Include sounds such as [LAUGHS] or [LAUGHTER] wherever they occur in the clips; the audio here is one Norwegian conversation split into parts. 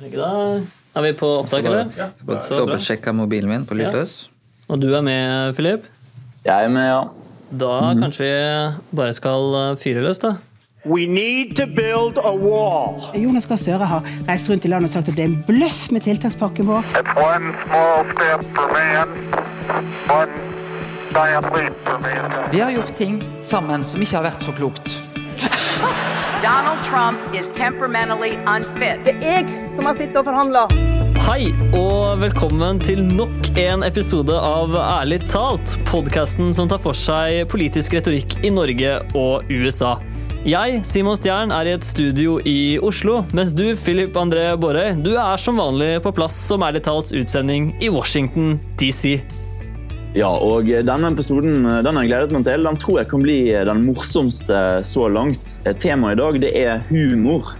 Er vi på opptak, eller? Godt Så bra. dobbeltsjekka mobilen min på lydløs. Og du er med, Philip? Jeg er med, ja. Da kanskje vi bare skal uh, fyre løs, da. We need to build a wall. Jonas Gahr Støre har reist rundt i landet og sagt at det er en bløff med tiltakspakken vår. It's one small step for man, one giant leap for mankind. Vi har gjort ting sammen som ikke har vært så klokt. [LAUGHS] Donald Trump is temperamentally unfit. jeg som har sittet og forhandla. Hei, og velkommen til nok en episode av Ærlig talt, podkasten som tar for seg politisk retorikk i Norge og USA. Jeg, Simon Stjern, er i et studio i Oslo, mens du, Philip André Borøy, du er som vanlig på plass som Ærlig talts utsending i Washington DC. Ja, og denne episoden den har jeg gledet meg til. Den tror jeg kan bli den morsomste så langt. Temaet i dag det er humor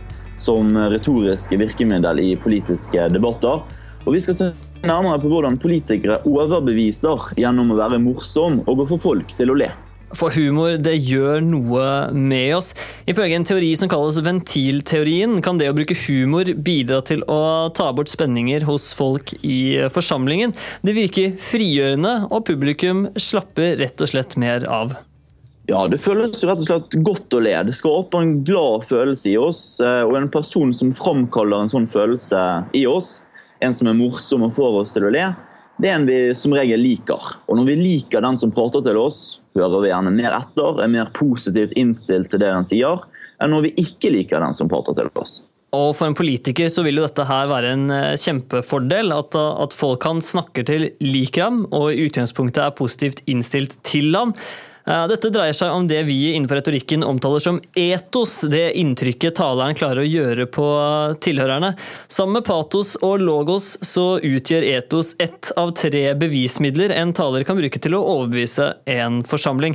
som retorisk virkemiddel i politiske debatter. Og vi skal se nærmere på hvordan politikere overbeviser gjennom å være morsom og å få folk til å le. For humor det gjør noe med oss. Ifølge en teori som kalles ventilteorien, kan det å bruke humor bidra til å ta bort spenninger hos folk i forsamlingen. Det virker frigjørende, og publikum slapper rett og slett mer av. Ja, Det føles rett og slett godt å le. Det skaper en glad følelse i oss. eh, Og en person som framkaller en sånn følelse i oss, en som er morsom og får oss til å le, det er en vi som regel liker. Og når vi liker den som prater til oss, hører vi gjerne mer etter, er mer positivt innstilt til det han sier, enn når vi ikke liker den som prater til oss. Og for en politiker så vil jo dette her være en eh, kjempefordel. At, at folk han snakker til liker ham, og i utgangspunktet er positivt innstilt til ham. Dette dreier seg om det vi innenfor retorikken omtaler som etos, det inntrykket taleren klarer å gjøre på tilhørerne. Sammen med patos og logos så utgjør etos ett av tre bevismidler en taler kan bruke til å overbevise en forsamling.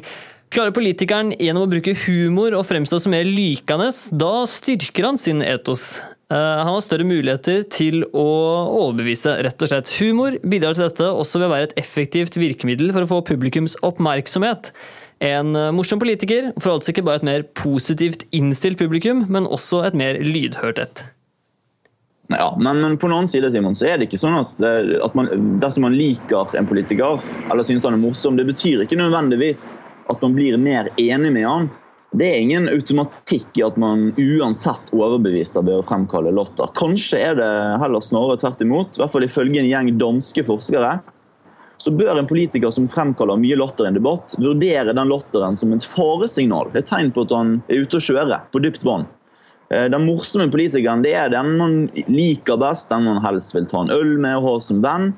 Klarer politikeren gjennom å bruke humor og fremstå som mer likende, da styrker han sin etos. Eh, Han har større muligheter til å overbevise, rett og slett. Humor bidrar til dette også ved å være et effektivt virkemiddel for å få publikums oppmerksomhet. En eh, morsom politiker får altså ikke bare et mer positivt innstilt publikum, men også et mer lydhørt et. Ja, men, men på den annen side Simon, så er det ikke sånn at, eh, at man, dersom man liker en politiker eller synes han er morsom, det betyr ikke nødvendigvis at man blir mer enig med han. Det er ingen automatikk i at man uansett overbeviser ved å fremkalle latter. Kanskje er det heller snarere tvert imot. I hvert fall ifølge en gjeng danske forskere så bør en politiker som fremkaller mye latter i en debatt, vurdere den latteren som et faresignal. Det Et tegn på at han er ute å kjøre på dypt vann. Eh, Den morsomme politikeren det er den man liker best, den man helst vil ta en øl med og ha som venn.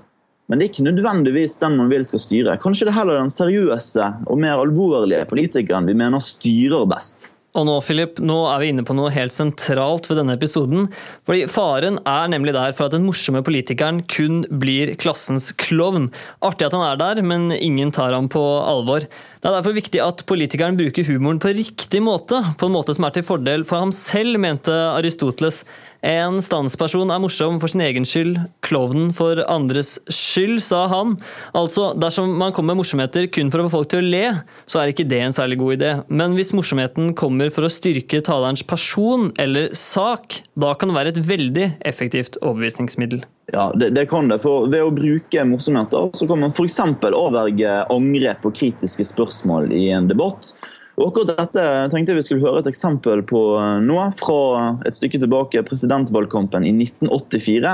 Men det er ikke nødvendigvis den man vil skal styre. Kanskje det er heller den seriøse og mer alvorlige politikeren vi mener styrer best. Og nå, Philip, nå er vi inne på noe helt sentralt ved denne episoden. Fordi faren er nemlig der for at den morsomme politikeren kun blir klassens klovn. Artig at han er der, men ingen tar ham på alvor. Det er derfor viktig at politikeren bruker humoren på riktig måte, på en måte som er til fordel for ham selv, mente Aristoteles. En standsperson er morsom for sin egen skyld, klovnen for andres skyld, sa han. Altså, dersom man kommer med morsomheter kun for å få folk til å le, så er ikke det en særlig god idé. Men hvis morsomheten kommer for å styrke talerens person eller sak, da kan det være et veldig effektivt overbevisningsmiddel. Ja, det, det kan det. For ved å bruke morsomheter så kan man f.eks. avverge angrep og kritiske spørsmål i en debatt. Og akkurat dette tenkte jeg vi skulle høre et eksempel på nå, fra et stykke tilbake, presidentvalgkampen i 1984.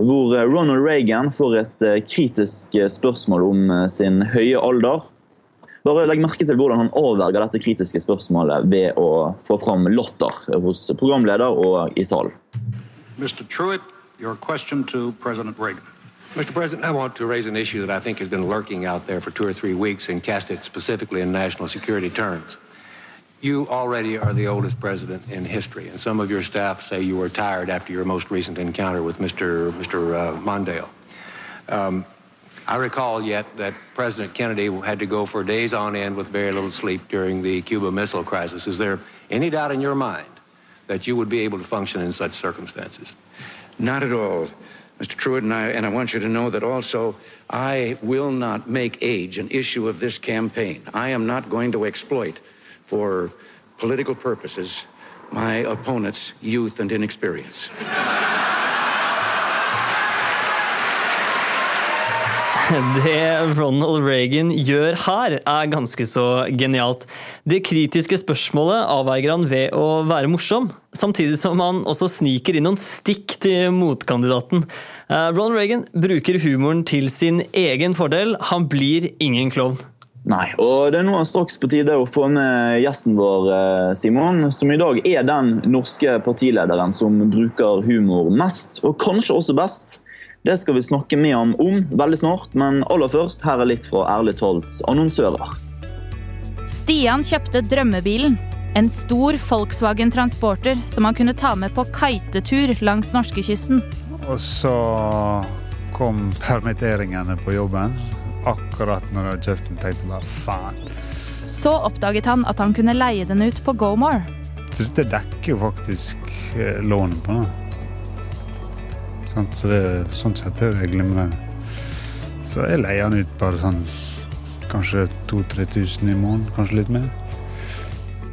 Hvor Ronald Reagan får et eh, kritisk spørsmål om eh, sin høye alder. Bare legg merke til hvordan han avverger dette kritiske spørsmålet ved å få fram latter hos programleder og i salen. Mr. Truitt, your question to President Reagan. Mr. President, I want to raise an issue that I think has been lurking out there for two or three weeks and cast it specifically in national security terms. You already are the oldest president in history, and some of your staff say you were tired after your most recent encounter with Mr. Mr. Uh, Mondale. Um, I recall yet that President Kennedy had to go for days on end with very little sleep during the Cuba Missile Crisis. Is there any doubt in your mind that you would be able to function in such circumstances? Not at all, Mr. Truitt, and I, and I want you to know that also I will not make age an issue of this campaign. I am not going to exploit for political purposes my opponent's youth and inexperience. [LAUGHS] [LAUGHS] Det Ronald Reagan gjør her, er ganske så genialt. Det kritiske spørsmålet avveier han ved å være morsom, samtidig som han også sniker inn noen stikk til motkandidaten. Eh, Ronald Reagan bruker humoren til sin egen fordel. Han blir ingen klovn. Nei, og det er nå straks på tide å få med gjesten vår, eh, Simon, som i dag er den norske partilederen som bruker humor mest, og kanskje også best. Det skal vi snakke med ham om veldig snart, men aller først, her er litt fra Ærlig talts annonsører. Stian kjøpte drømmebilen. En stor Volkswagen Transporter som han kunne ta med på kitetur langs norskekysten. Og så kom permitteringene på jobben. Akkurat når jeg kjøpte den, tenkte jeg bare faen. Så oppdaget han at han kunne leie den ut på GoMore. Så dette dekker jo faktisk eh, lånet på den. Sant? Så det, sånn sett er det glimrende. Så jeg leier den ut bare sånn kanskje 2000-3000 i måneden, kanskje litt mer.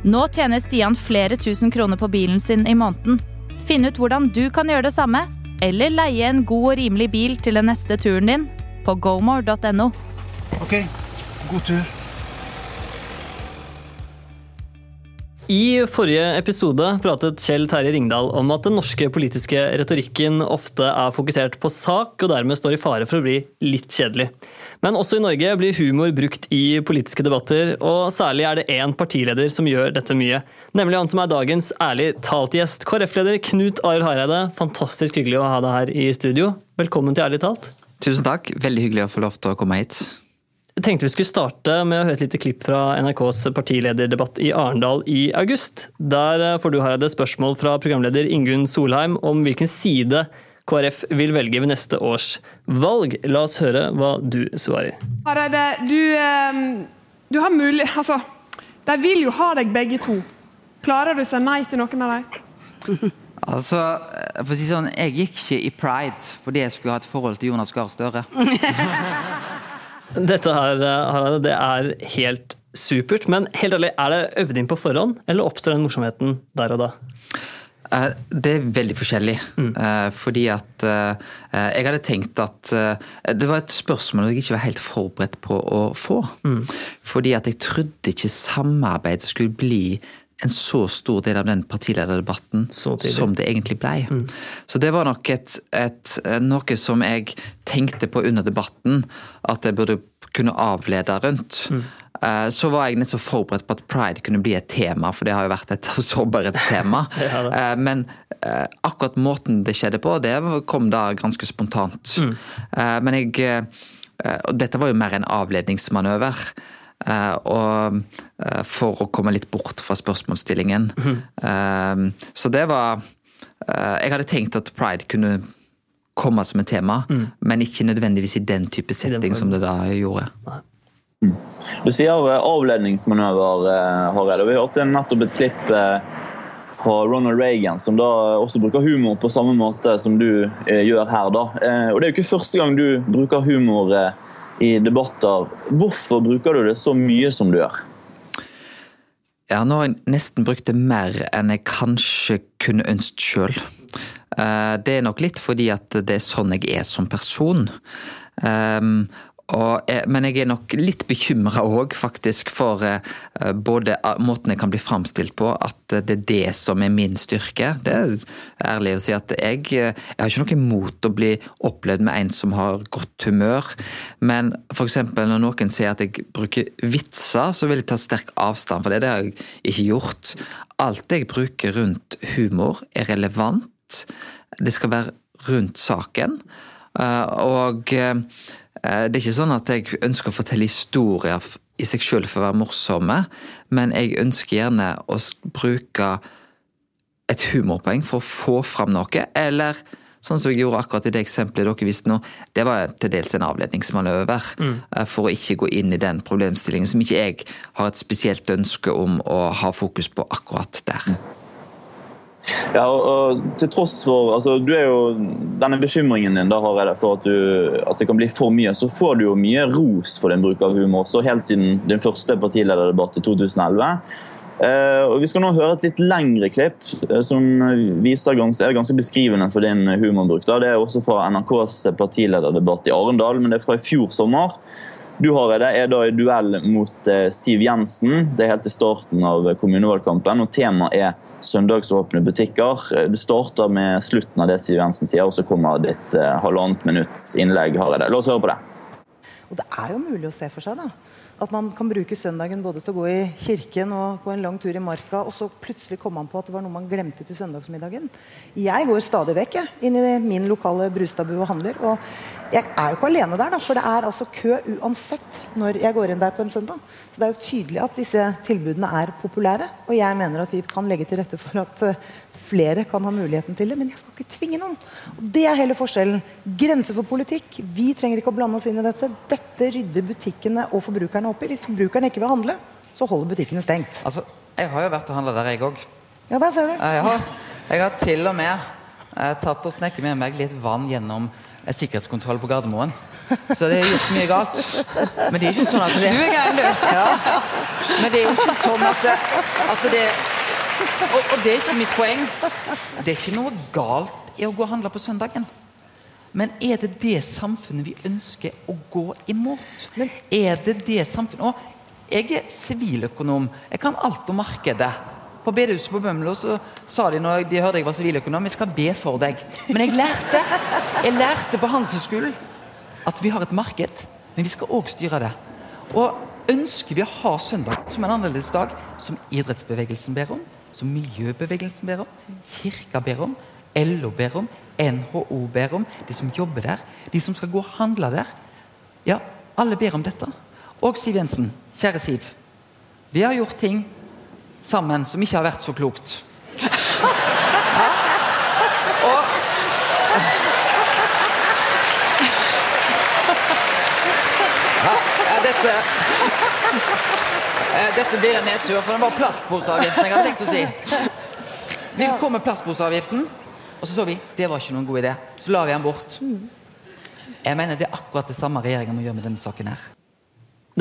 Nå tjener Stian flere tusen kroner på bilen sin i måneden. Finn ut hvordan du kan gjøre det samme, eller leie en god og rimelig bil til den neste turen din på gomore.no. OK, god tur. I forrige episode pratet Kjell Terje Ringdal om at den norske politiske retorikken ofte er fokusert på sak, og dermed står i fare for å bli litt kjedelig. Men også i Norge blir humor brukt i politiske debatter, og særlig er det én partileder som gjør dette mye. Nemlig han som er dagens ærlig talt-gjest, KrF-leder Knut Arild Hareide. Fantastisk hyggelig å ha deg her i studio. Velkommen til Ærlig talt. Tusen takk. Veldig hyggelig å få lov til å komme hit. Jeg tenkte vi skulle starte med å høre et lite klipp fra NRKs partilederdebatt i Arendal i august. Der eh, får du Hareide spørsmål fra programleder Ingunn Solheim om hvilken side KrF vil velge ved neste års valg. La oss høre hva du svarer. Hareide, du, eh, du har mulig Altså, de vil jo ha deg begge to. Klarer du å si nei til noen av dem? [LAUGHS] Altså, for å si sånn, Jeg gikk ikke i pride fordi jeg skulle ha et forhold til Jonas Gahr Støre. [LAUGHS] Dette her, Harald, det er helt supert. Men helt ærlig, er det øvd inn på forhånd, eller oppstår den morsomheten der og da? Eh, det er veldig forskjellig. Mm. Fordi at eh, jeg hadde tenkt at Det var et spørsmål jeg ikke var helt forberedt på å få. Mm. Fordi at jeg trodde ikke samarbeid skulle bli en så stor del av den partilederdebatten som det egentlig ble. Mm. Så det var nok et, et, noe som jeg tenkte på under debatten, at jeg burde kunne avlede rundt. Mm. Så var jeg nettopp så forberedt på at pride kunne bli et tema, for det har jo vært et [LAUGHS] sårbarhetstema. [LAUGHS] ja, Men akkurat måten det skjedde på, det kom da ganske spontant. Mm. Men jeg Og dette var jo mer en avledningsmanøver. Uh, og uh, for å komme litt bort fra spørsmålsstillingen. Mm. Så det var Jeg hadde tenkt at pride kunne komme som et tema, mm. men ikke nødvendigvis i den type setting som det da gjorde. Du sier avledningsmanøver, Hareide. Vi hørte nettopp et klipp fra Ronald Reagan, som da også bruker humor på samme måte som du gjør her. da. Og Det er jo ikke første gang du bruker humor i debatter. Hvorfor bruker du det så mye som du gjør? Ja, nå har jeg nesten brukt det mer enn jeg kanskje kunne ønsket sjøl. Det er nok litt fordi at det er sånn jeg er som person. Og, men jeg er nok litt bekymra òg, faktisk, for uh, både måten jeg kan bli framstilt på, at det er det som er min styrke. Det er ærlig å si at jeg, jeg har ikke noe imot å bli opplevd med en som har godt humør, men f.eks. når noen sier at jeg bruker vitser, så vil jeg ta sterk avstand for det. Det har jeg ikke gjort. Alt jeg bruker rundt humor, er relevant. Det skal være rundt saken. Og Eh, det er ikke sånn at jeg ønsker å fortelle historier i seg sjøl for å være morsomme, men jeg ønsker gjerne å bruke et humorpoeng for å få fram noe, eller sånn som jeg gjorde akkurat i det eksempelet dere viste nå, det var til dels en avledningsmanøver. Mm. Eh, for å ikke gå inn i den problemstillingen som ikke jeg har et spesielt ønske om å ha fokus på akkurat der. Ja, og, og, til tross for altså, du er jo, Denne bekymringen din da, Hareide, for at, du, at, det kan bli for mye, så får du jo mye ros for din bruk av humor. også, Helt siden din første partilederdebatt i 2011. Eh, og Vi skal nå høre et litt lengre klipp eh, som viser ganske, er ganske beskrivende for din humorbruk. Da. Det er også fra NRKs partilederdebatt i Arendal, men det er fra i fjor sommer. Du Hareide, er da i duell mot eh, Siv Jensen. Det er helt i starten av kommunevalgkampen. og Temaet er søndagsåpne butikker. Det starter med slutten av det Siv Jensen sier, og så kommer ditt eh, halvannet minutts innlegg. Hareide. La oss høre på det. Og Det er jo mulig å se for seg da, at man kan bruke søndagen både til å gå i kirken og gå en lang tur i marka, og så plutselig kom man på at det var noe man glemte til søndagsmiddagen. Jeg går stadig vekk jeg, inn i min lokale Brustadbu og handler. og jeg er jo ikke alene der, da, for det er altså kø uansett når jeg går inn der på en søndag. Så det er jo tydelig at disse tilbudene er populære, og jeg mener at vi kan legge til rette for at uh, flere kan ha muligheten til det. Men jeg skal ikke tvinge noen. Og Det er hele forskjellen. Grenser for politikk. Vi trenger ikke å blande oss inn i dette. Dette rydder butikkene og forbrukerne opp i. Hvis forbrukerne ikke vil handle, så holder butikkene stengt. Altså, Jeg har jo vært og handla der, jeg òg. Ja, der ser du. Jeg har, jeg har til og med eh, tatt og snekket med meg litt vann gjennom eh, sikkerhetskontroll på Gardermoen. Så det er gjort mye galt. Men det er ikke sånn at det Du er gæren, du. Ja. Men det er ikke sånn at det, at det [LAUGHS] og, og, det er ikke mitt poeng. Det er ikke noe galt i å gå og handle på søndagen. Men er det det samfunnet vi ønsker å gå imot? Men er det det samfunnet Og jeg er siviløkonom. Jeg kan alt om markedet. På bedehuset på Bømlo så sa de når de hørte jeg var siviløkonom, jeg skal be for deg. Men jeg lærte jeg lærte på Handelshøyskolen at vi har et marked, men vi skal òg styre det. Og ønsker vi å ha søndag som en annerledes dag, som idrettsbevegelsen ber om, som miljøbevegelsen ber om, kirka ber om, LO ber om, NHO ber om, de som jobber der, de som skal gå og handle der. Ja, alle ber om dette. Og Siv Jensen, kjære Siv. Vi har gjort ting sammen som ikke har vært så klokt. Ja. Og ja, dette Dette blir en nedtur, for det var plastposeavgiften jeg hadde tenkt å si. Vi kom med plastposeavgiften, og så så vi det var ikke noen god idé. Så la vi den bort. Jeg mener det er akkurat det samme regjeringa må gjøre med denne saken her.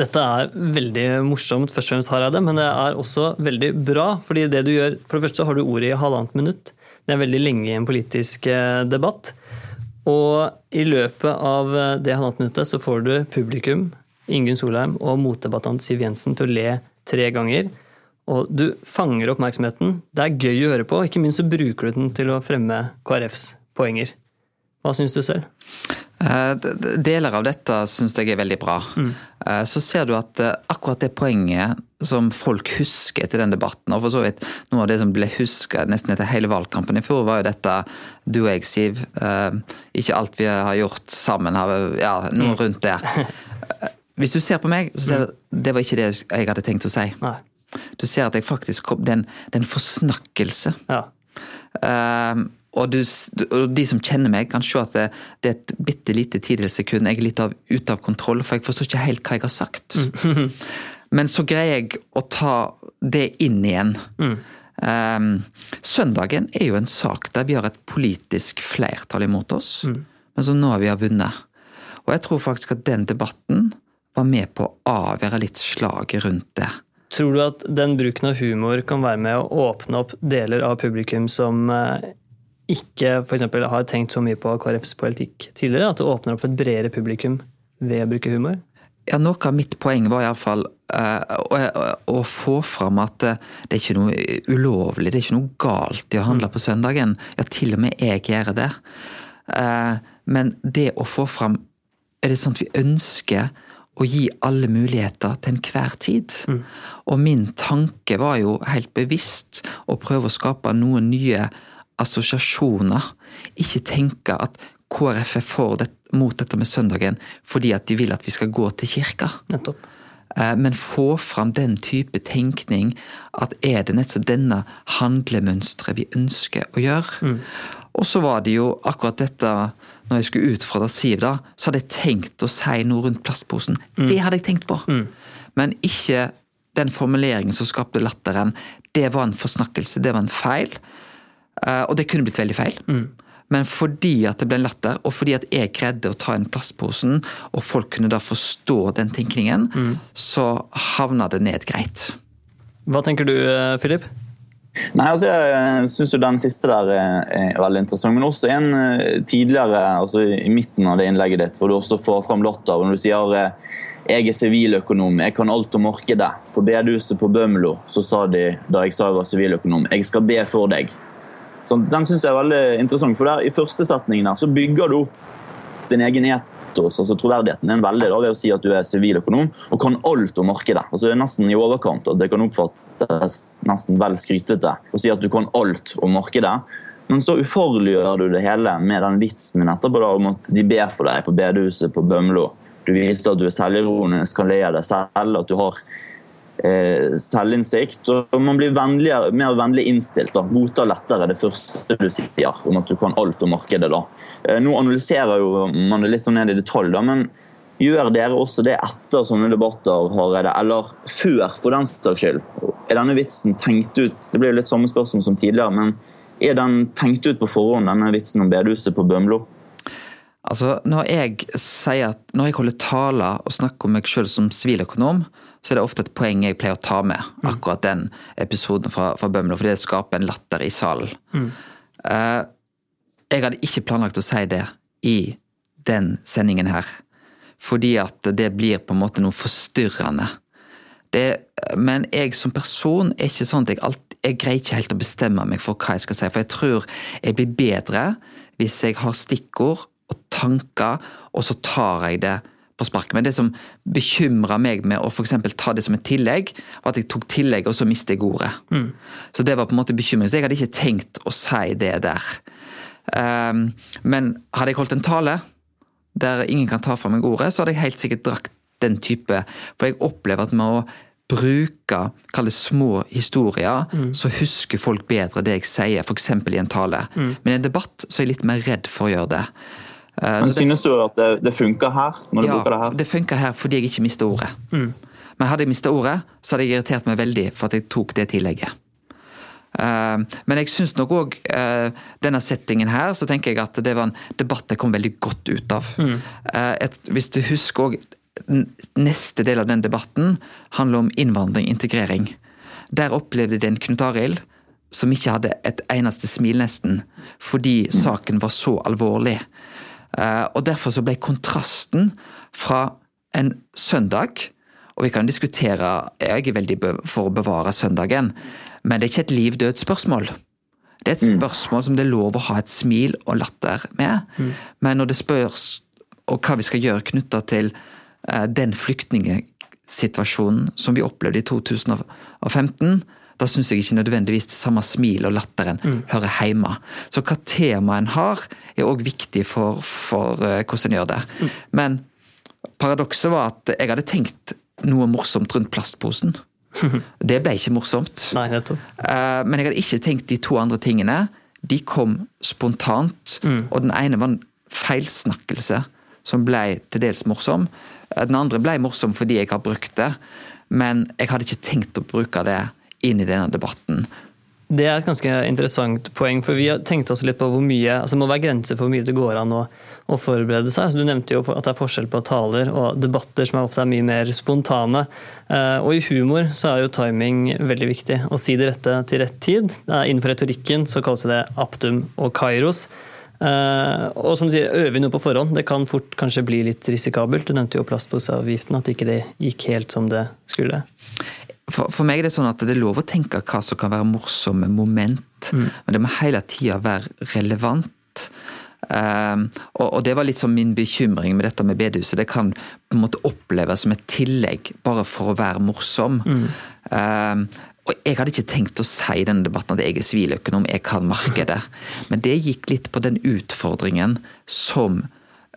Dette er veldig morsomt, først og fremst, Hareide, men det er også veldig bra. fordi det du gjør, For det første har du ordet i halvannet minutt. Det er veldig lenge i en politisk eh, debatt. Og i løpet av eh, det halvannet minuttet så får du publikum, Ingunn Solheim og motdebattant Siv Jensen til å le tre ganger. Og du fanger oppmerksomheten. Det er gøy å høre på, ikke minst så bruker du den til å fremme KrFs poenger. Hva syns du selv? Eh, deler av dette syns jeg er veldig bra. Mm. Så ser du at eh, akkurat det poenget som folk husker etter den debatten, og for så vidt noe av det som ble huska nesten etter hele valgkampen i fjor, var jo dette du og jeg, Siv. Ikke alt vi har gjort sammen, ja, noe mm. rundt det. [LAUGHS] Hvis du ser på meg, så ser du at det var ikke det jeg hadde tenkt å si. Nei. Du ser at jeg faktisk kom Det er en forsnakkelse. Ja. Uh, og, du, og, de som kjenner meg, kan se at det, det er et bitte lite sekund. Jeg er litt av, ute av kontroll, for jeg forstår ikke helt hva jeg har sagt. Mm. [LAUGHS] Men så greier jeg å ta det inn igjen. Mm. Um, søndagen er jo en sak der vi har et politisk flertall imot oss, mm. men som nå vi har vunnet. Og jeg tror faktisk at den debatten var med på å avgjøre litt slaget rundt det. Tror du at den bruken av humor kan være med å åpne opp deler av publikum som ikke ikke f.eks. har tenkt så mye på KrFs politikk tidligere, at det åpner opp for et bredere publikum ved å bruke humor? Ja, Noe av mitt poeng var iallfall uh, å, å få fram at uh, det er ikke noe ulovlig, det er ikke noe galt i å handle mm. på søndagen. Ja, til og med jeg gjør det. Men det å få fram Er det sånn at vi ønsker å gi alle muligheter til enhver tid? Mm. Og min tanke var jo helt bevisst å prøve å skape noen nye assosiasjoner. Ikke tenke at KrF er for det, mot dette med søndagen fordi at de vil at vi skal gå til kirka. Nettopp. Eh, men få fram den type tenkning at er det nettopp denne handlemønsteret vi ønsker å gjøre? Mm. Og så var det jo akkurat dette når jeg skulle utfordre Siv, da, så hadde jeg tenkt å si noe rundt plastposen. Mm. Det hadde jeg tenkt på. Mm. Men ikke den formuleringen som skapte latteren. Det var en forsnakkelse, det var en feil. Uh, og det kunne blitt veldig feil. Mm. Men fordi at det ble en latter, og fordi at jeg greide å ta inn plastposen, og folk kunne da forstå den tenkningen, mm. så havna det ned greit. Hva tenker du, eh, Philip? Nei, altså Jeg syns den siste der er, er, veldig interessant. Men også en eh, tidligere, altså i midten av det innlegget ditt, hvor du også får fram Lotta. Når du sier eh, jeg er siviløkonom, jeg kan alt om markedet. På bedehuset på Bømlo så sa de da jeg sa jeg var siviløkonom, jeg skal be for deg. Så den syns jeg er veldig interessant, for der, i første setningen der så bygger du opp din egen etos, altså troverdigheten din veldig da, ved å si at du er siviløkonom og kan alt om markedet. Altså Det er nesten i overkant at det kan oppfattes nesten vel skrytete å si at du kan alt om markedet. Men så ufarliggjør du det hele med den vitsen din etterpå da, om at de ber for deg på bedehuset på Bømlo. Du viser at du er selvironisk, kan le av deg selv, at du har eh, selvinnsikt. og Man blir mer vennlig innstilt. da, Godtar lettere det første du sier om at du kan alt om markedet. da. Eh, nå analyserer jo man det litt sånn ned i detalj, da, men gjør dere også det etter sånne debatter, Hareide, eller før, for den saks skyld? Er denne vitsen tenkt ut Det blir jo litt samme spørsmål som tidligere, men er den tenkt ut på forhånd, denne vitsen om bedehuset på Bømlo? Altså, når jeg sier at når jeg holder taler og snakker om meg sjøl som siviløkonom, så er det ofte et poeng jeg pleier å ta med. Akkurat den episoden fra, fra Bømlo, fordi det skaper en latter i salen. Mm. Uh, jeg hadde ikke planlagt å si det i den sendingen her. Fordi at det blir på en måte noe forstyrrende. Det, men jeg som person er ikke sånn at jeg alltid jeg greier ikke helt å bestemme meg for hva jeg skal si. For jeg tror jeg blir bedre hvis jeg har stikkord og tanker, og så tar jeg det på sparket. Men det som bekymra meg med å for ta det som et tillegg, var at jeg tok tillegg, og så mistet jeg ordet. Mm. Så det var på en måte bekymring. Så jeg hadde ikke tenkt å si det der. Um, men hadde jeg holdt en tale der ingen kan ta fra meg ordet, så hadde jeg helt sikkert drakt den type For jeg opplever at med å bruke kall det små historier, Mm. så husker folk bedre det jeg sier, f.eks. i en tale. Mm. Men i en debatt så er jeg litt mer redd for å gjøre det. Uh, Men det- Synes du at det, det funker her? når du ja, bruker det her? det funker her fordi jeg ikke mister ordet. Mm. Men hadde jeg mista ordet, så hadde jeg irritert meg veldig for at jeg tok det tillegget. Eh, men jeg syns nok òg denne settingen her, så tenker jeg at det var en debatt jeg kom veldig godt ut av. Mm. Eh, et, hvis du husker òg Neste del av den debatten handler om innvandring, integrering. Der opplevde de en Knut Arild som ikke hadde et eneste smil, nesten, fordi saken var så alvorlig. Eh, og derfor så ble kontrasten fra en søndag Og vi kan diskutere Jeg er veldig for å bevare søndagen, men det er ikke et liv-død-spørsmål. Det er et spørsmål som det er lov å ha et smil og latter med. Mm. Men når det spørs og hva vi skal gjøre knytta til eh, den flyktningsituasjonen som vi opplevde i 2015, da syns jeg ikke nødvendigvis det samme smilet og latteren Mm. hører hjemme. Så hva temaet en har, er òg viktig for, for eh, hvordan en gjør det. Mm. Men paradokset var at jeg hadde tenkt noe morsomt rundt plastposen. [LAUGHS] Det ble ikke morsomt. Nei. Eh, Men jeg hadde ikke tenkt de to andre tingene. De kom spontant, Mm. og den ene var en feilsnakkelse som ble til dels morsom. Den andre ble morsom fordi jeg har brukt det, men jeg hadde ikke tenkt å bruke det inn i denne debatten. Det er et ganske interessant poeng, for vi har tenkt oss litt på hvor mye altså Det må være grenser for hvor mye det går an å, å forberede seg. Så du nevnte jo at det er forskjell på taler og debatter som ofte er mye mer spontane. Eh, og i humor så er jo timing veldig viktig. Å si det rette til rett tid. Innenfor retorikken så kalles det aptum og kairos. Uh, og som du sier, øver vi noe på forhånd. Det kan fort kanskje bli litt risikabelt. Du nevnte jo plastposeavgiften, at ikke det gikk helt som det skulle. For, for meg er det sånn at det er lov å tenke hva som kan være morsomme moment, men det må hele tida være relevant. Um, og, og det var litt sånn min bekymring med dette med bedehuset. Det kan på en måte oppleves som et tillegg bare for å være morsom. Um, og Jeg hadde ikke tenkt å si i denne debatten at jeg er siviløkonom, jeg kan markedet. [LAUGHS] Men det gikk litt på den utfordringen som,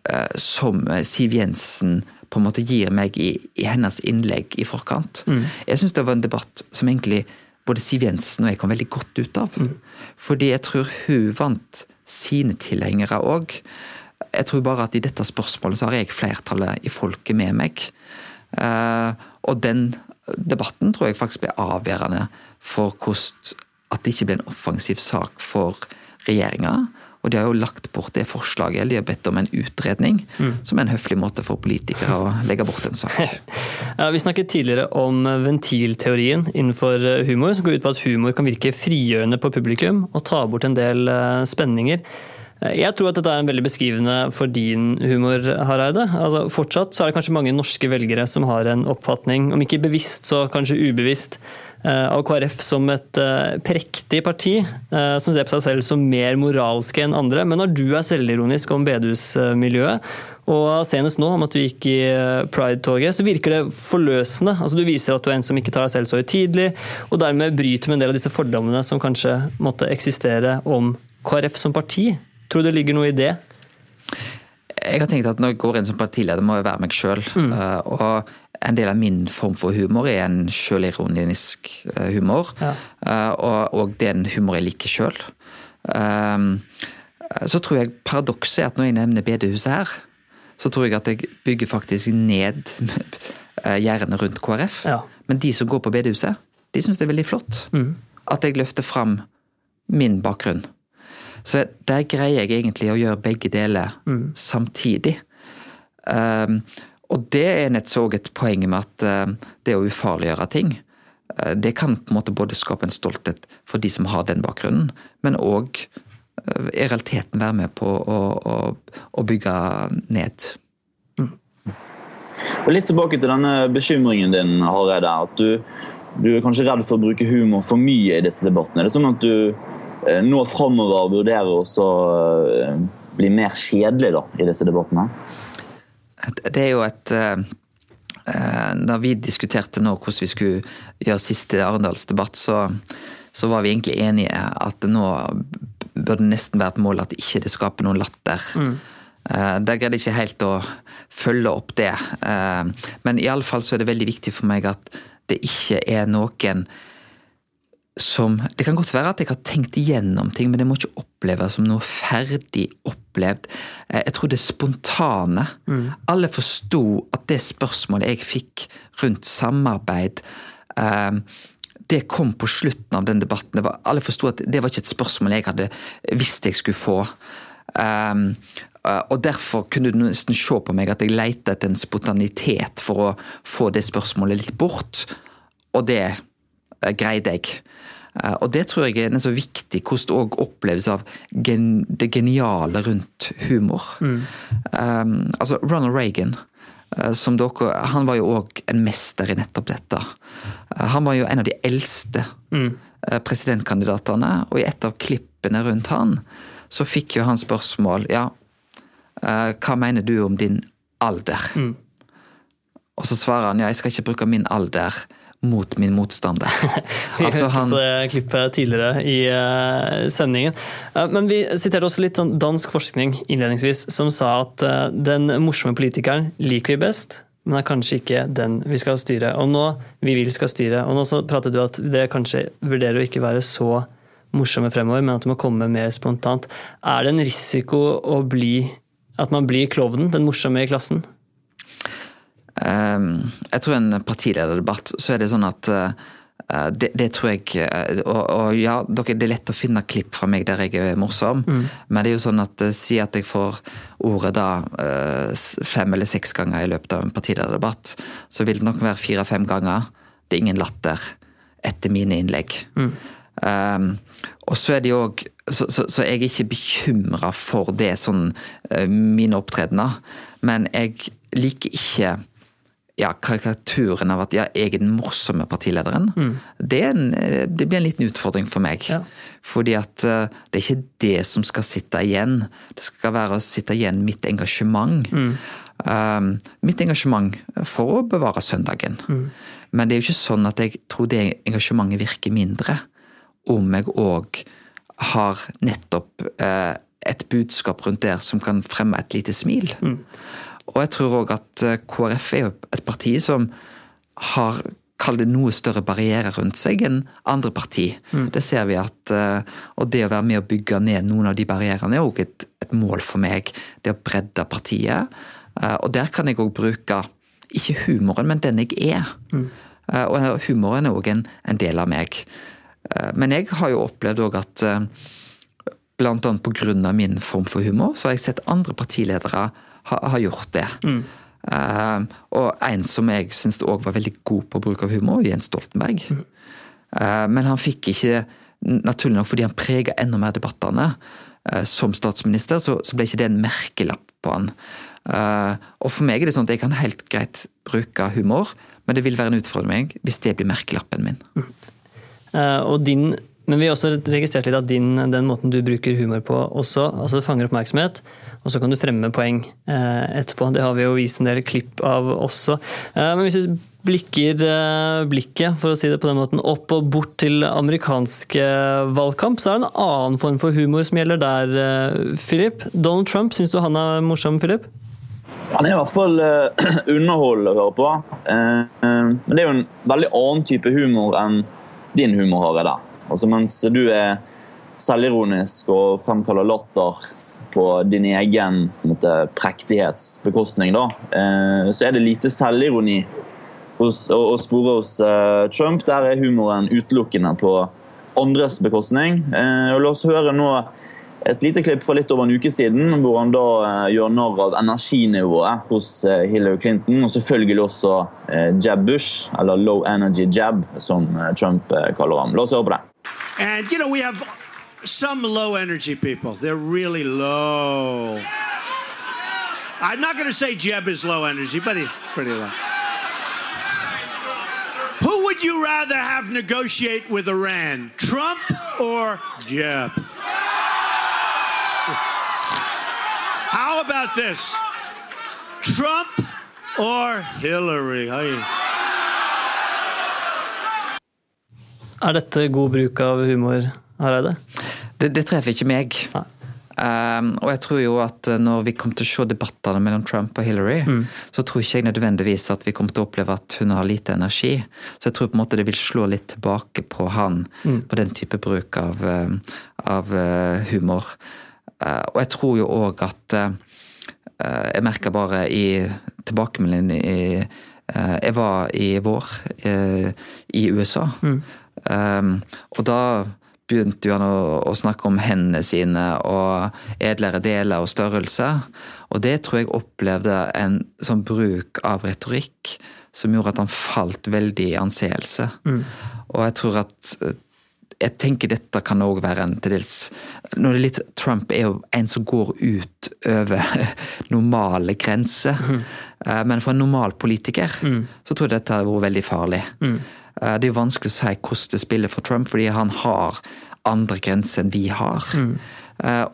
eh, som Siv Jensen på en måte gir meg i, i hennes innlegg i forkant. Mm. Jeg syns det var en debatt som egentlig både Siv Jensen og jeg kom veldig godt ut av. Fordi jeg tror hun vant sine tilhengere òg. Jeg tror bare at i dette spørsmålet så har jeg flertallet i folket med meg. Uh, og den debatten tror jeg faktisk ble avgjørende for hvordan at det ikke ble en offensiv sak for regjeringa. Og de har jo lagt bort det forslaget, eller de har bedt om en utredning, Mm. som er en høflig måte for politikere å legge bort en sak. [LAUGHS] Ja, vi snakket tidligere om ventilteorien innenfor eh, humor, som går ut på at humor kan virke frigjørende på publikum og ta bort en del eh, spenninger. Jeg tror at dette er en veldig beskrivende for din humor, Hareide. Altså, fortsatt så er det kanskje mange norske velgere som har en oppfatning, om ikke bevisst, så kanskje ubevisst, eh, av KrF som et eh, prektig parti, eh, som ser på seg selv som mer moralske enn andre. Men når du er selvironisk om bedehusmiljøet, og senest nå om at du gikk i Pride-toget, så virker det forløsende. Altså Du viser at du er en som ikke tar deg selv så høytidelig, og dermed bryter med en del av disse fordommene som kanskje måtte eksistere om KrF som parti. Tror du det ligger noe i det? Jeg har tenkt at når jeg går inn som partileder, må jeg være meg sjøl. Og en del av min form for humor er en sjølironisk eh, humor. Eh, Og, og det er en humor jeg liker sjøl. Så tror jeg paradokset er at når jeg nevner bedehuset her, så tror jeg at jeg bygger faktisk ned [LAUGHS] eh, gjerdene rundt KrF. Men de som går på bedehuset, de syns det er veldig flott. At jeg løfter fram min bakgrunn. Så der greier jeg egentlig å gjøre begge deler samtidig. Um, og det er nettopp et poeng med at uh, det å ufarliggjøre ting, uh, det kan på en måte både skape en stolthet for de som har den bakgrunnen, men òg uh, i realiteten være med på å, å, å bygge ned. Og Litt tilbake til denne bekymringen din, Hareide. At du, du er kanskje redd for å bruke humor for mye i disse debattene. Er det sånn at du nå framover vurderer også eh, bli mer kjedelig da, i disse debattene? Det er jo et eh, eh, Da vi diskuterte nå hvordan vi skulle gjøre siste Arendalsdebatt, så, så var vi egentlig enige at nå bør det nesten være et mål at ikke det skaper noen latter. Eh, Der greide jeg ikke helt å følge opp det. Eh, Men iallfall så er det veldig viktig for meg at det ikke er noen som Det kan godt være at jeg har tenkt igjennom ting, men det må ikke oppleves som noe ferdig opplevd. Eh, Jeg tror det spontane. Alle forsto at det spørsmålet jeg fikk rundt samarbeid eh, det kom på slutten av den debatten. Det var, alle forsto at det var ikke et spørsmål jeg hadde visst jeg skulle få. Um, uh, og derfor kunne du nesten se på meg at jeg leita etter en spontanitet for å få det spørsmålet litt bort. Og det greide jeg. Uh, og det tror jeg er så viktig hvordan det òg oppleves av gen det geniale rundt humor. Um, altså Ronald Reagan som dere, han var jo òg en mester i nettopp dette. Han var jo en av de eldste mm. presidentkandidatene, og i et av klippene rundt han så fikk jo han spørsmål Ja, hva mener du om din alder? Og så svarer han ja, jeg skal ikke bruke min alder mot min motstander. [LAUGHS] Vi altså hørte på det klippet tidligere i uh, sendingen. Uh, men vi siterte også litt sånn dansk forskning innledningsvis, som sa at uh, den morsomme politikeren liker vi best, men er kanskje ikke den vi skal styre. Og nå vi vil skal styre. Og nå så pratet du at dere kanskje vurderer å ikke være så morsomme fremover, men at du må komme mer spontant. Er det en risiko å bli at man blir klovnen, den morsomme i klassen? Um, jeg tror en partilederdebatt, så er det sånn at uh, det, det, tror jeg uh, og, og, ja, det er lett å finne klipp fra meg der jeg er morsom, Mm. men det er jo sånn at si at jeg får ordet da fem eller seks ganger i løpet av en partilederdebatt, så vil det nok være fire-fem ganger. Det er ingen latter etter mine innlegg. Um, og så er det jo òg så, så, så jeg er ikke bekymra for det sånn mine opptredener, men jeg liker ikke ja, karikaturen av at ja, jeg er den morsomme partilederen. Det, er en, det blir en liten utfordring for meg. Fordi at uh, det er ikke det som skal sitte igjen. Det skal være å sitte igjen mitt engasjement. Um, mitt engasjement for å bevare søndagen. Men det er jo ikke sånn at jeg tror det engasjementet virker mindre om jeg òg har nettopp uh, et budskap rundt der som kan fremme et lite smil. Og jeg tror òg at eh, KrF er jo et parti som har kall det noe større barrierer rundt seg enn andre parti. Det ser vi at eh, Og det å være med å bygge ned noen av de barrierene er òg et, et mål for meg. Det å bredde partiet. Eh, Og der kan jeg òg bruke ikke humoren, men den jeg er. Mm. Og humoren er òg en, en del av meg. Men jeg har jo opplevd òg at bl.a. pga. min form for humor, så har jeg sett andre partiledere ha, har gjort det. Eh, og en som jeg syns òg var veldig god på bruk av humor, Jens Stoltenberg. Eh, men han fikk ikke, naturlig nok fordi han prega enda mer debattene uh, som statsminister, så, så ble ikke det en merkelapp på han. Eh, og for meg er det sånn at jeg kan helt greit bruke humor, men det vil være en utfordring hvis det blir merkelappen min. Eh, og din, men vi har også registrert litt at din, den måten du bruker humor på også, altså det fanger oppmerksomhet, og så kan du fremme poeng eh, etterpå. Det har vi jo vist en del klipp av også. Eh, men hvis vi blikker eh, blikket, for å si det på den måten, opp og bort til amerikansk eh, valgkamp, så er det en annen form for humor som gjelder der, eh, Philip. Donald Trump, syns du han er morsom, Philip? Han er i hvert fall uh, [CLEARS THROAT] underholdende å høre på. Eh, eh, men det er jo en veldig annen type humor enn din humor, Hareide. Altså, mens du er selvironisk og fremkaller latter på din egen måte, prektighets bekostning, da, eh, så er det lite selvironi å, spore hos eh, Trump. Der er humoren utelukkende på andres bekostning. Eh, og la oss høre nå et lite klipp fra litt over en uke siden, hvor han da eh, gjør narr av energinivået hos eh, Hillary Clinton, og selvfølgelig også eh, Jab Bush, eller low energy jab, som Trump kaller ham. La oss høre på det. And you know, we have some low energy people. They're really low. I'm not going to say Jeb is low energy, but he's pretty low. Who would you rather have negotiate with Iran, Trump or Jeb? How about this? Trump or Hillary? Er dette god bruk av humor, Hareide? Det, det treffer ikke meg. Um, og jeg tror jo at eh, når vi kommer til å se debattene mellom Trump og Hillary, Mm. så tror ikke jeg nødvendigvis at vi kommer til å oppleve at hun har lite energi. Så jeg tror på en måte det vil slå litt tilbake på han, Mm. på den type bruk av, eh, av eh, humor. Uh, og jeg tror jo òg at eh, Jeg merka bare i tilbakemeldingen i uh, Jeg var i vår i USA. Um, og da begynte han å, å snakke om hendene sine og edlere deler og størrelse. Og det tror jeg opplevde en sånn bruk av retorikk som gjorde at han falt veldig i anseelse. Og jeg tror at eh, jeg tenker dette kan òg være en til dels når det er litt, Trump er jo en som går ut over [LAUGHS] normale grenser. Mm. Men for en normal politiker så tror jeg dette har vært veldig farlig. Eh, Det er jo vanskelig å si hvordan det spiller for Trump, fordi han har andre grenser enn vi har. Mm.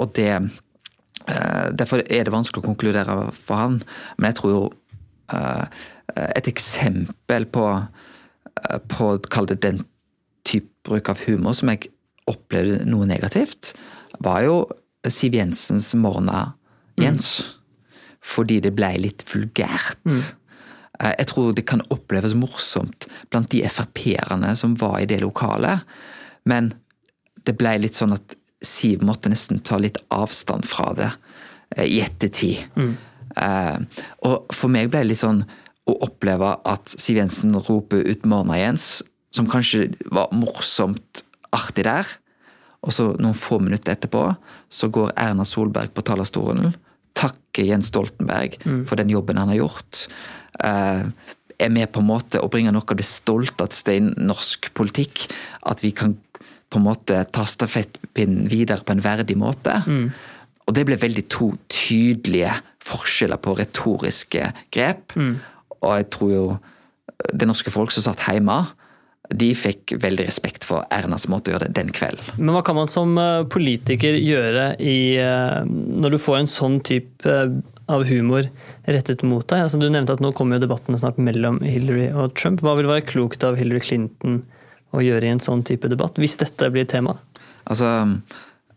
Og det eh, Derfor er det vanskelig å konkludere for han. Men jeg tror jo eh, Et eksempel på, eh, på kall det den type bruk av humor som jeg opplevde noe negativt, var jo Siv Jensens Morna Jens. Fordi det ble litt vulgært. Eh, Jeg tror det kan oppleves morsomt blant de Frp-erne som var i det lokalet, men det ble litt sånn at Siv måtte nesten ta litt avstand fra det eh, i ettertid. Eh, og for meg ble det litt sånn å oppleve at Siv Jensen roper ut 'Morna, Jens', som kanskje var morsomt artig der. Og så noen få minutter etterpå så går Erna Solberg på talerstolen, takker Jens Stoltenberg for den jobben han har gjort. Eh, er med på en måte å bringe noe av det stolteste i norsk politikk. At vi kan på en måte ta stafettpinnen videre på en verdig måte. Og det ble veldig to tydelige forskjeller på retoriske grep. Og jeg tror jo det norske folk som satt hjemme, de fikk veldig respekt for Ernas måte å gjøre det den kvelden. Men hva kan man som eh, politiker gjøre i, eh, når du får en sånn type av humor rettet mot deg? Altså, du nevnte at nå kommer jo debattene snart mellom Hillary og Trump. Hva vil være klokt av Hillary Clinton å gjøre i en sånn type debatt, hvis dette blir tema? Altså,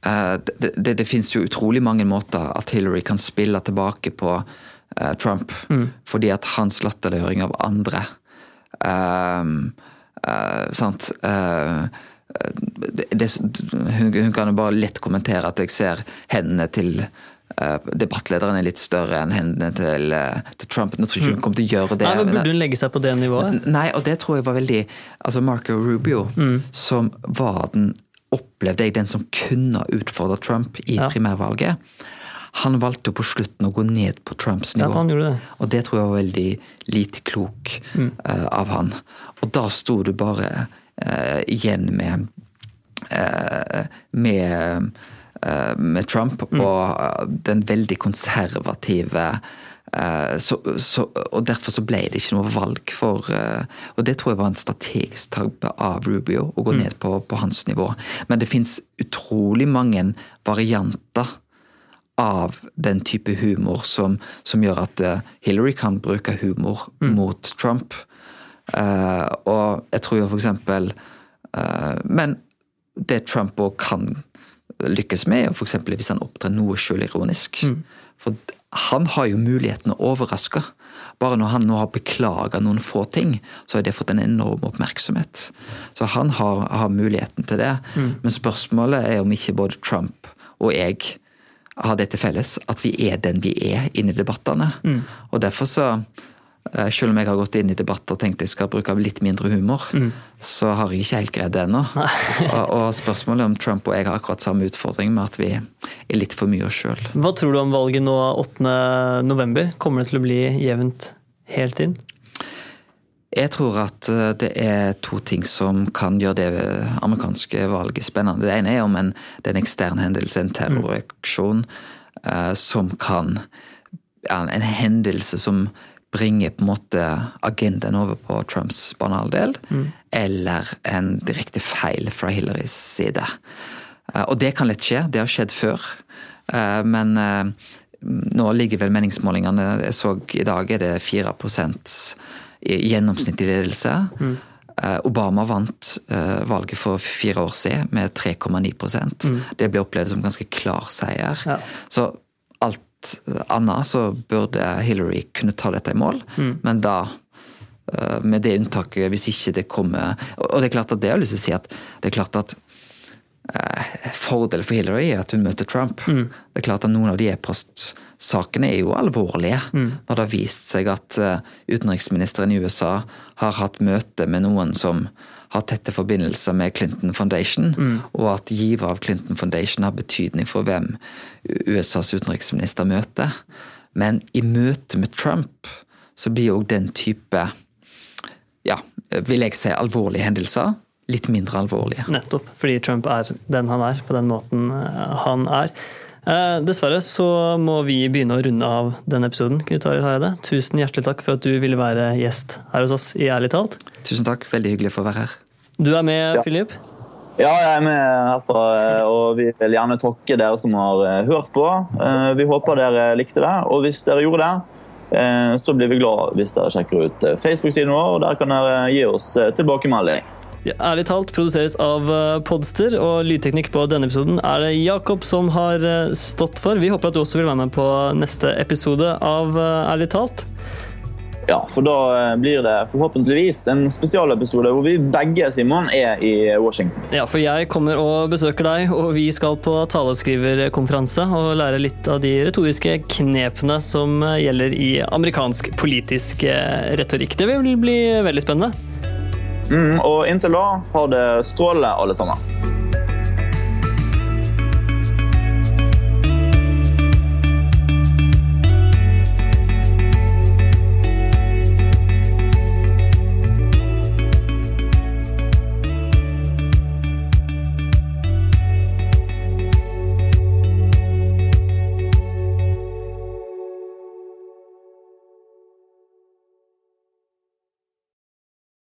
eh, det, det, det finnes jo utrolig mange måter at Hillary kan spille tilbake på Trump, Trump. Fordi at hans latterliggjøring av andre Um, uh, Sant? uh, det, det, hun, hun kan jo bare lett kommentere at jeg ser hendene til eh, debattlederen er litt større enn hendene til, eh, til Trump. Nå tror jeg ikke hun kommer til å gjøre det. Nei, men Burde hun legge seg på det nivået? Nei, og det tror jeg var veldig Altså Marco Rubio, som var den opplevde jeg den som kunne utfordre Trump i Ja. primærvalget. Han valgte jo på slutten å gå ned på Trumps nivå. Ja, han gjorde det. Og det tror jeg var veldig lite klok Mm. uh, av han. Og da sto du bare uh, igjen med uh, med, eh, med Trump Mm. og eh, den veldig konservative eh, så, så, og derfor så ble det ikke noe valg for eh, Og det tror jeg var en strategisk tabbe av Rubio, å gå Mm. ned på, på hans nivå. Men det fins utrolig mange varianter av den type humor som, som gjør at eh, Hillary kan bruke humor Mm. mot Trump. Eh, og jeg tror jo for eksempel eh, Men det Trump òg kan lykkes med, eksempel hvis han opptrer noe sjølironisk. Mm. For han har jo muligheten å overraske. Bare når han nå har beklaga noen få ting, så har det fått en enorm oppmerksomhet. Så han har, har muligheten til det. Mm. Men spørsmålet er om ikke både Trump og jeg har det til felles at vi er den vi er inni i debattene. Mm. Og derfor så selv om jeg har gått inn i debatter og tenkt jeg skal bruke litt mindre humor, Mm. så har jeg ikke helt greid det ennå. [LAUGHS] og, og spørsmålet om Trump og jeg har akkurat samme utfordring med at vi er litt for mye oss sjøl. Hva tror du om valget nå 8. november? Kommer det til å bli jevnt helt inn? Jeg tror at eh, det er to ting som kan gjøre det amerikanske valget spennende. Det ene er om en, det er en ekstern hendelse, en terroraksjon, eh, som kan En hendelse som bringer på en måte agendaen over på Trumps banehalvdel, Mm. eller en direkte feil fra Hillarys side. Eh, og det kan lett skje. Det har skjedd før. Eh, men eh, nå ligger vel meningsmålingene Jeg så i dag er det 4% i gjennomsnittlig ledelse. Mm. Obama vant valget for fire år siden med 3,9 Mm. Det ble opplevd som ganske klar seier. Ja. Så alt annet så burde Hillary kunne ta dette i mål, Mm. men da eh, med det unntaket hvis ikke det kommer Og det er klart at det har jeg lyst til å si at det er klart at eh, Fordelen for Hillary er at hun møter Trump. Mm. Det er klart at Noen av de e-postsakene er jo alvorlige. Mm. Når det har vist seg at eh, utenriksministeren i USA har hatt møte med noen som har tette forbindelser med Clinton Foundation, Mm. og at giver av Clinton Foundation har betydning for hvem USAs utenriksminister møter. Men i møte med Trump så blir òg den type ja, vil jeg si alvorlige hendelser litt mindre alvorlige. Nettopp, fordi Trump er den han er, på den måten eh, han er. Eh, dessverre så må vi begynne å runde av denne episoden. Knut Arild Hareide, tusen hjertelig takk for at du ville være gjest her hos oss i Ærlig talt. Tusen takk, veldig hyggelig for å være her. Du er med, Ja. Philip? Ja, jeg er med herfra, eh, og vi vil gjerne takke dere som har eh, hørt på. Eh, Vi håper dere likte det, og hvis dere gjorde det, så blir vi glad hvis dere sjekker ut Facebook-siden vår, og der kan dere gi oss tilbakemelding. Ja, ærlig talt produseres av Podster, og lydteknikk på denne episoden er det Jakob som har stått for. Vi håper at du også vil være med på neste episode av Ærlig talt. Ja, for da eh, blir det forhåpentligvis en spesialepisode hvor vi begge, Simon, er i Washington. Ja, for jeg kommer og besøker deg, og vi skal på taleskriverkonferanse og lære litt av de retoriske knepene som eh, gjelder i amerikansk politisk eh, retorikk. Det vil bli veldig spennende. Mm, og inntil da, ha det strålende, alle sammen.